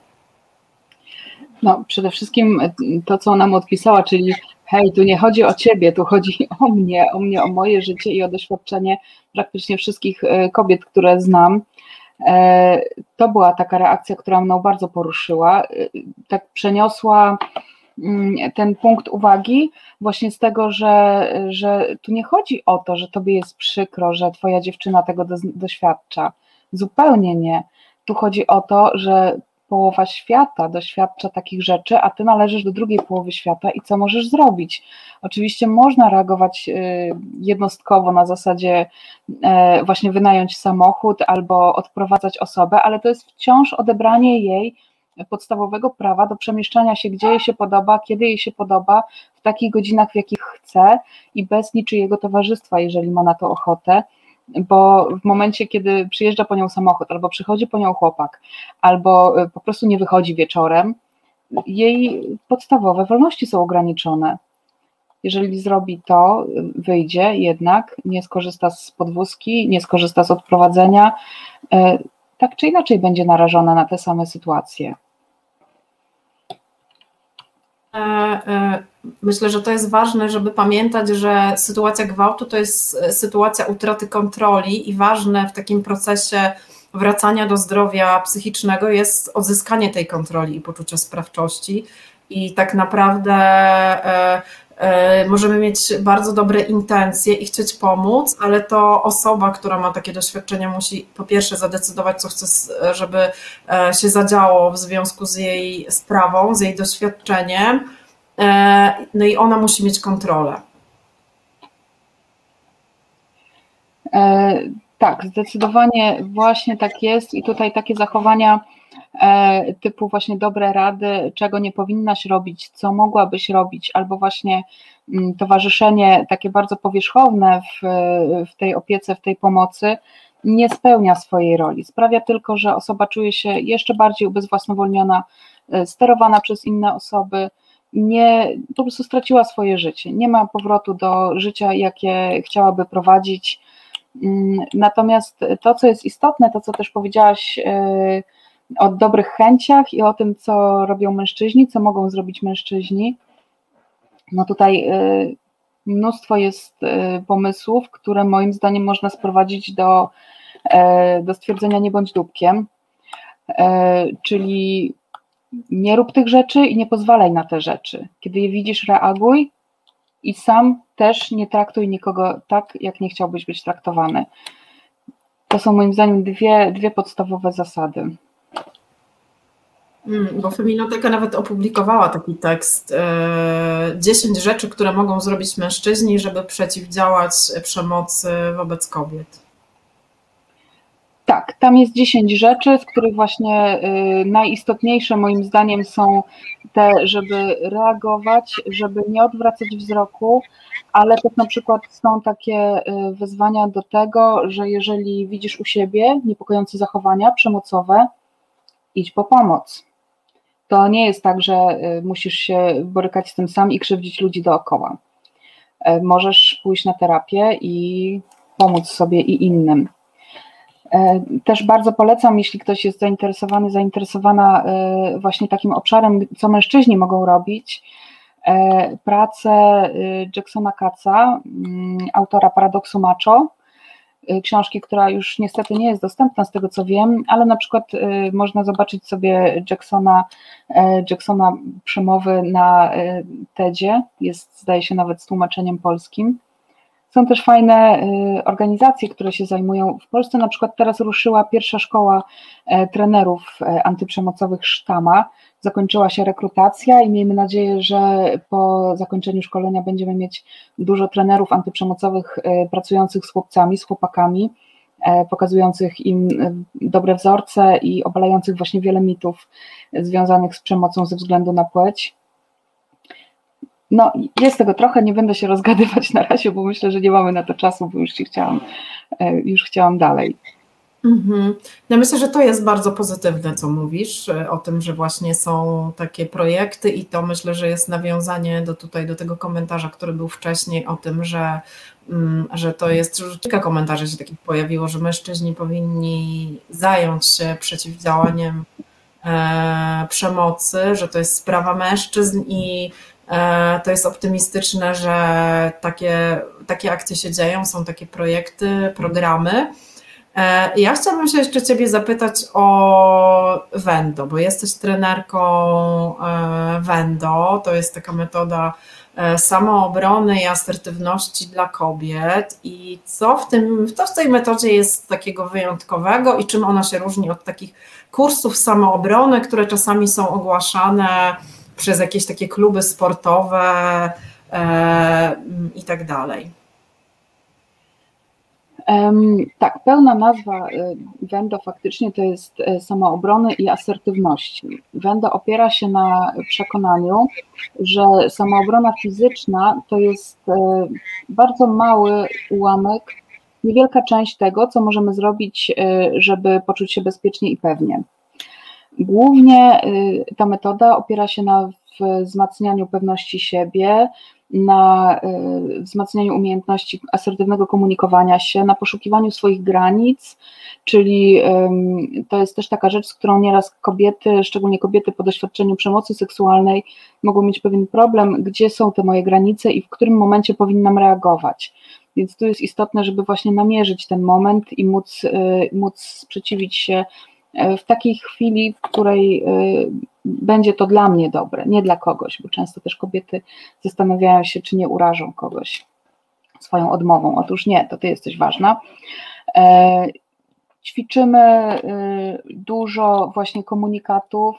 No, przede wszystkim to, co ona mu odpisała, czyli hej, tu nie chodzi o ciebie, tu chodzi o mnie, o mnie, o moje życie i o doświadczenie praktycznie wszystkich e, kobiet, które znam. E, to była taka reakcja, która mną bardzo poruszyła. E, tak przeniosła mm, ten punkt uwagi właśnie z tego, że, że tu nie chodzi o to, że tobie jest przykro, że twoja dziewczyna tego doświadcza. Zupełnie nie. Tu chodzi o to, że połowa świata doświadcza takich rzeczy, a ty należysz do drugiej połowy świata i co możesz zrobić? Oczywiście można reagować y, jednostkowo na zasadzie e, właśnie wynająć samochód albo odprowadzać osobę, ale to jest wciąż odebranie jej podstawowego prawa do przemieszczania się, gdzie jej się podoba, kiedy jej się podoba, w takich godzinach, w jakich chce i bez niczyjego towarzystwa, jeżeli ma na to ochotę bo w momencie, kiedy przyjeżdża po nią samochód, albo przychodzi po nią chłopak, albo y, po prostu nie wychodzi wieczorem, jej podstawowe wolności są ograniczone. Jeżeli zrobi to, wyjdzie jednak, nie skorzysta z podwózki, nie skorzysta z odprowadzenia, y, tak czy inaczej będzie narażona na te same sytuacje. E, e, myślę, że to jest ważne, żeby pamiętać, że sytuacja gwałtu to jest e, sytuacja utraty kontroli i ważne w takim procesie wracania do zdrowia psychicznego jest odzyskanie tej kontroli i poczucia sprawczości. I tak naprawdę możemy mieć bardzo dobre intencje i chcieć pomóc, ale to osoba, która ma takie doświadczenia, musi po pierwsze zadecydować, co chce, żeby się zadziało w związku z jej sprawą, z jej doświadczeniem E, no i ona musi mieć kontrolę. E, tak, zdecydowanie właśnie tak jest i tutaj takie zachowania e, typu właśnie dobre rady, czego nie powinnaś robić, co mogłabyś robić, albo właśnie mm, towarzyszenie takie bardzo powierzchowne w, w tej opiece, w tej pomocy, nie spełnia swojej roli. Sprawia tylko, że osoba czuje się jeszcze bardziej ubezwłasnowolniona, sterowana przez inne osoby, nie, po prostu straciła swoje życie. Nie ma powrotu do życia, jakie chciałaby prowadzić. Mm, natomiast to, co jest istotne, to co też powiedziałaś e, o dobrych chęciach i o tym, co robią mężczyźni, co mogą zrobić mężczyźni, no tutaj e, mnóstwo jest e, pomysłów, które moim zdaniem można sprowadzić do, do stwierdzenia nie bądź dupkiem, czyli nie rób tych rzeczy i nie pozwalaj na te rzeczy. Kiedy je widzisz, reaguj i sam też nie traktuj nikogo tak, jak nie chciałbyś być traktowany. To są moim zdaniem dwie, dwie podstawowe zasady. Hmm, bo Feminoteka nawet opublikowała taki tekst. 10 e, rzeczy, które mogą zrobić mężczyźni, żeby przeciwdziałać przemocy wobec kobiet. Tak, tam jest 10 rzeczy, z których właśnie y, najistotniejsze moim zdaniem są te, żeby reagować, żeby nie odwracać wzroku, ale też na przykład są takie y, wezwania do tego, że jeżeli widzisz u siebie niepokojące zachowania przemocowe, idź po pomoc. To nie jest tak, że musisz się borykać z tym sam i krzywdzić ludzi dookoła. Możesz pójść na terapię i pomóc sobie i innym. Też bardzo polecam, jeśli ktoś jest zainteresowany, zainteresowana właśnie takim obszarem, co mężczyźni mogą robić, pracę Jacksona Katza, mm, autora Paradoksu Macho, Y, książki, która już niestety nie jest dostępna z tego co wiem, ale na przykład y, można zobaczyć sobie Jacksona, e, Jacksona przemowy na TEDzie, jest zdaje się nawet z tłumaczeniem polskim. Są też fajne y, organizacje, które się zajmują. W Polsce na przykład teraz ruszyła pierwsza szkoła e, trenerów antyprzemocowych Sztama, zakończyła się rekrutacja i miejmy nadzieję, że po zakończeniu szkolenia będziemy mieć dużo trenerów antyprzemocowych e, pracujących z chłopcami, z chłopakami, e, pokazujących im e, dobre wzorce i obalających właśnie wiele mitów związanych z przemocą ze względu na płeć. No, jest tego trochę, nie będę się rozgadywać na razie, bo myślę, że nie mamy na to czasu, bo już chciałam, już chciałam dalej. Mhm. Ja myślę, że to jest bardzo pozytywne, co mówisz e, o tym, że właśnie są takie projekty i to myślę, że jest nawiązanie do tutaj do tego komentarza, który był wcześniej o tym, że, mm, że to jest, że kilka komentarzy się takich pojawiło, że mężczyźni powinni zająć się przeciwdziałaniem e, przemocy, że to jest sprawa mężczyzn i e, to jest optymistyczne, że takie, takie akcje się dzieją, są takie projekty, programy. E, ja chciałabym się jeszcze Ciebie zapytać o Wendo, bo jesteś trenerką e, Wendo. To jest taka metoda e, samoobrony i asertywności dla kobiet. I co w, tym, co w tej metodzie jest takiego wyjątkowego i czym ona się różni od takich kursów samoobrony, które czasami są ogłaszane przez jakieś takie kluby sportowe i tak dalej? Tak, pełna nazwa y, Wendo faktycznie to jest y, samoobrony i asertywności. Wendo opiera się na przekonaniu, że samoobrona fizyczna to jest bardzo mały ułamek, niewielka część tego, co możemy zrobić, żeby poczuć się bezpiecznie i pewnie. Głównie ta metoda opiera się na wzmacnianiu pewności siebie, na y, wzmacnianiu umiejętności asertywnego komunikowania się, na poszukiwaniu swoich granic, czyli to jest też taka rzecz, z którą nieraz kobiety, szczególnie kobiety po doświadczeniu przemocy seksualnej, mogą mieć pewien problem, gdzie są te moje granice i w którym momencie powinnam reagować. Więc tu jest istotne, żeby właśnie namierzyć ten moment i móc, y, móc sprzeciwić się y, w takiej chwili, w której będzie to dla mnie dobre, nie dla kogoś, bo często też kobiety zastanawiają się, czy nie urażą kogoś swoją odmową. Otóż nie, to ty jesteś ważna. E, ćwiczymy e, dużo właśnie komunikatów,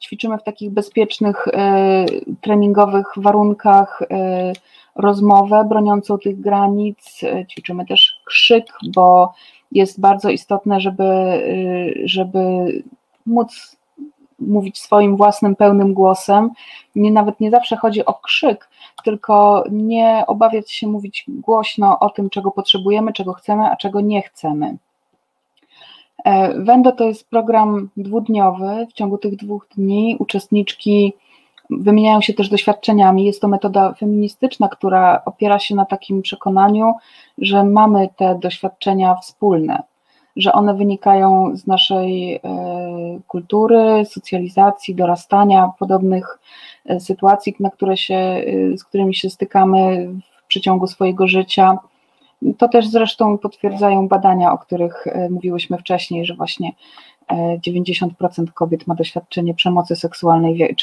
ćwiczymy w takich bezpiecznych, e, treningowych warunkach rozmowę broniącą tych granic, ćwiczymy też krzyk, bo jest bardzo istotne, żeby, żeby móc mówić swoim własnym, pełnym głosem. Nie, nawet nie zawsze chodzi o krzyk, tylko nie obawiać się mówić głośno o tym, czego potrzebujemy, czego chcemy, a czego nie chcemy. E, Wendo to jest program dwudniowy. W ciągu tych dwóch dni uczestniczki wymieniają się też doświadczeniami. Jest to metoda feministyczna, która opiera się na takim przekonaniu, że mamy te doświadczenia wspólne że one wynikają z naszej e, kultury, socjalizacji, dorastania, podobnych e, sytuacji, na które się, e, z którymi się stykamy w przeciągu swojego życia. To też zresztą potwierdzają badania, o których mówiłyśmy wcześniej, że właśnie 90% kobiet ma doświadczenie przemocy seksualnej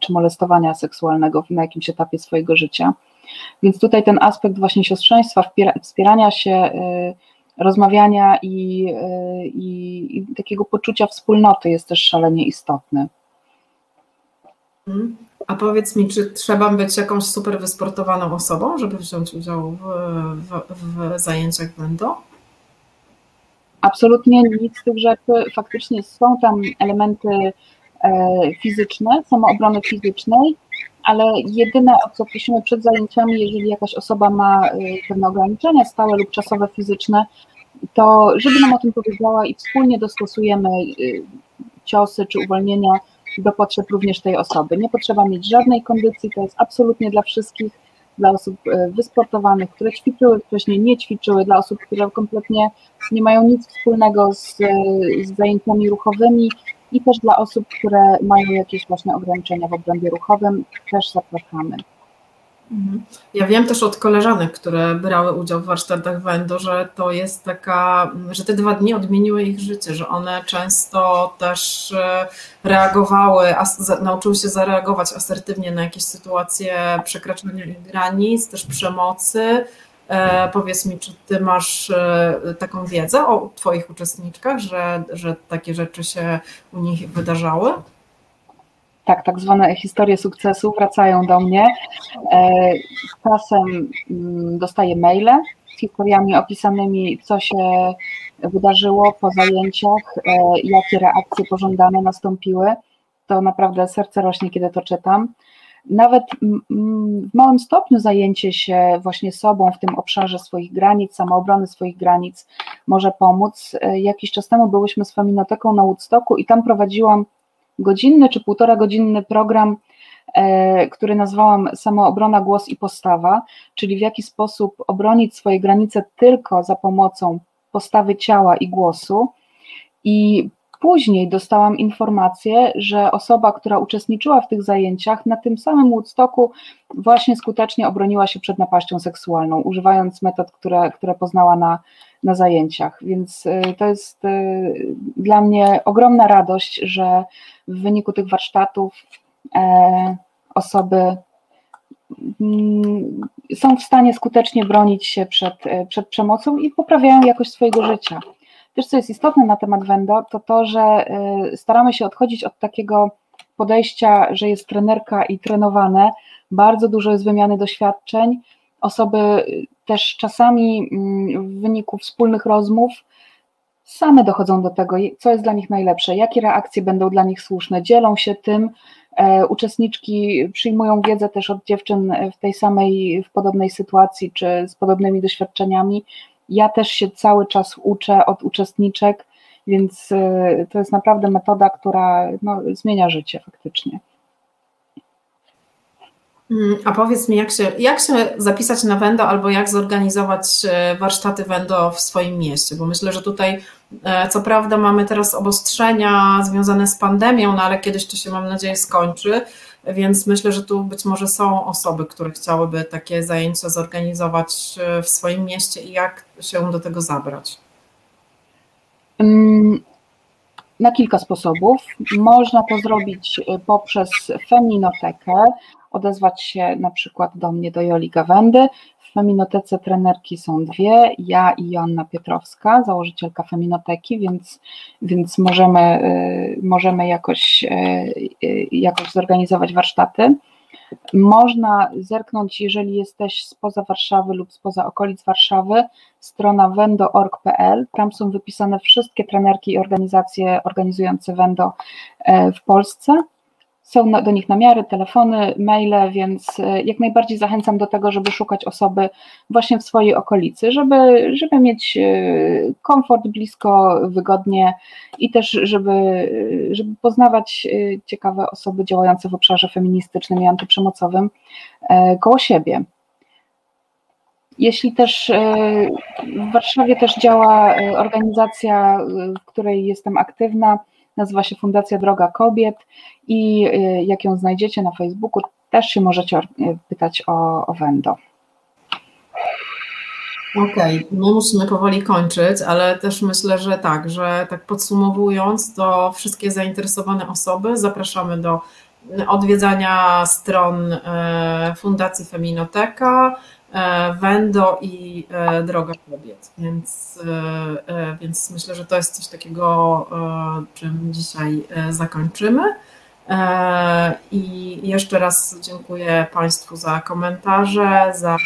czy molestowania seksualnego na jakimś etapie swojego życia. Więc tutaj ten aspekt właśnie siostrzeństwa, wspierania się, rozmawiania i, y, i, i takiego poczucia wspólnoty jest też szalenie istotny. Mhm. A powiedz mi, czy trzeba być jakąś super wysportowaną osobą, żeby wziąć udział w, w, w zajęciach będą? Absolutnie nic z tych rzeczy. Faktycznie są tam elementy e, fizyczne, samoobrony fizycznej, ale jedyne, o co prosimy przed zajęciami, jeżeli jakaś osoba ma e, pewne ograniczenia stałe lub czasowe, fizyczne, to żeby nam o tym powiedziała i wspólnie dostosujemy y, ciosy czy uwolnienia do potrzeb również tej osoby. Nie potrzeba mieć żadnej kondycji, to jest absolutnie dla wszystkich, dla osób e, wysportowanych, które ćwiczyły wcześniej, nie ćwiczyły, dla osób, które kompletnie nie mają nic wspólnego z, z zajęciami ruchowymi i też dla osób, które mają jakieś właśnie ograniczenia w obrębie ruchowym, też zapraszamy. Mhm. Ja wiem też od koleżanek, które brały udział w warsztatach Wendo, że to jest taka, że te dwa dni odmieniły ich życie, że one często też e, reagowały, nauczyły się zareagować asertywnie na jakieś sytuacje przekraczania granic, też przemocy. E, powiedz mi, czy ty masz e, taką wiedzę o twoich uczestniczkach, że, że takie rzeczy się u nich wydarzały? Tak, tak zwane historie sukcesu wracają do mnie. E, czasem mm, dostaję maile z historiami opisanymi, co się wydarzyło po zajęciach, e, jakie reakcje pożądane nastąpiły. To naprawdę serce rośnie, kiedy to czytam. Nawet w małym stopniu zajęcie się właśnie sobą w tym obszarze swoich granic, samoobrony swoich granic może pomóc. E, jakiś czas temu byłyśmy z Feminoteką na Woodstocku i tam prowadziłam godzinny czy półtora godzinny program, e, który nazwałam Samoobrona, Głos i Postawa, czyli w jaki sposób obronić swoje granice tylko za pomocą postawy ciała i głosu. I później dostałam informację, że osoba, która uczestniczyła w tych zajęciach, na tym samym Woodstocku właśnie skutecznie obroniła się przed napaścią seksualną, używając metod, które, które poznała na, na zajęciach. Więc y, to jest y, dla mnie ogromna radość, że w wyniku tych warsztatów e, osoby mm, są w stanie skutecznie bronić się przed, e, przed przemocą i poprawiają jakość swojego życia. Też co jest istotne na temat Wendo, to to, że e, staramy się odchodzić od takiego podejścia, że jest trenerka i trenowane. Bardzo dużo jest wymiany doświadczeń. Osoby też czasami mm, w wyniku wspólnych rozmów same dochodzą do tego, co jest dla nich najlepsze, jakie reakcje będą dla nich słuszne, dzielą się tym. E, uczestniczki przyjmują wiedzę też od dziewczyn w tej samej, w podobnej sytuacji czy z podobnymi doświadczeniami. Ja też się cały czas uczę od uczestniczek, więc e, to jest naprawdę metoda, która no, zmienia życie faktycznie. Mm, a powiedz mi, jak się, jak się zapisać na Wendo albo jak zorganizować e, warsztaty Wendo w swoim mieście? Bo myślę, że tutaj e, co prawda mamy teraz obostrzenia związane z pandemią, no ale kiedyś to się mam nadzieję skończy, więc myślę, że tu być może są osoby, które chciałyby takie zajęcia zorganizować e, w swoim mieście i jak się do tego zabrać? Mm, na kilka sposobów. Można to zrobić poprzez Feminotekę, odezwać się na przykład do mnie, do Joli Gawędy. W Feminotece trenerki są dwie, ja i Joanna Pietrowska, założycielka Feminoteki, więc, więc możemy, y, możemy jakoś, y, y, jakoś zorganizować warsztaty. Można zerknąć, jeżeli jesteś spoza Warszawy lub spoza okolic Warszawy, strona wendo.org.pl. Tam są wypisane wszystkie trenerki i organizacje organizujące Wendo e, w Polsce. Są do nich namiary, telefony, maile, więc e, jak najbardziej zachęcam do tego, żeby szukać osoby właśnie w swojej okolicy, żeby, żeby mieć e, komfort blisko, wygodnie i też, żeby, żeby poznawać e, ciekawe osoby działające w obszarze feministycznym i antyprzemocowym koło siebie. Jeśli też w Warszawie też działa organizacja, w której jestem aktywna, nazywa się Fundacja Droga Kobiet i y, jak ją znajdziecie na Facebooku, też się możecie y, pytać o, o Wendo. Okej, okay. my musimy powoli kończyć, ale też myślę, że tak, że tak podsumowując, to wszystkie zainteresowane osoby zapraszamy do odwiedzania stron e, Fundacji Feminoteka, Wendo i e, Droga Kobiet. Więc, więc myślę, że to jest coś takiego, czym dzisiaj zakończymy. E, I jeszcze raz dziękuję Państwu za komentarze, za,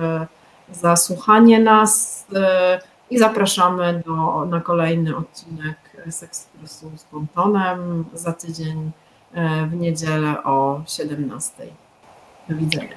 e, za słuchanie nas e, i zapraszamy do, na kolejny odcinek Sekspresu z Pontonem za tydzień w niedzielę o 17. Do widzenia.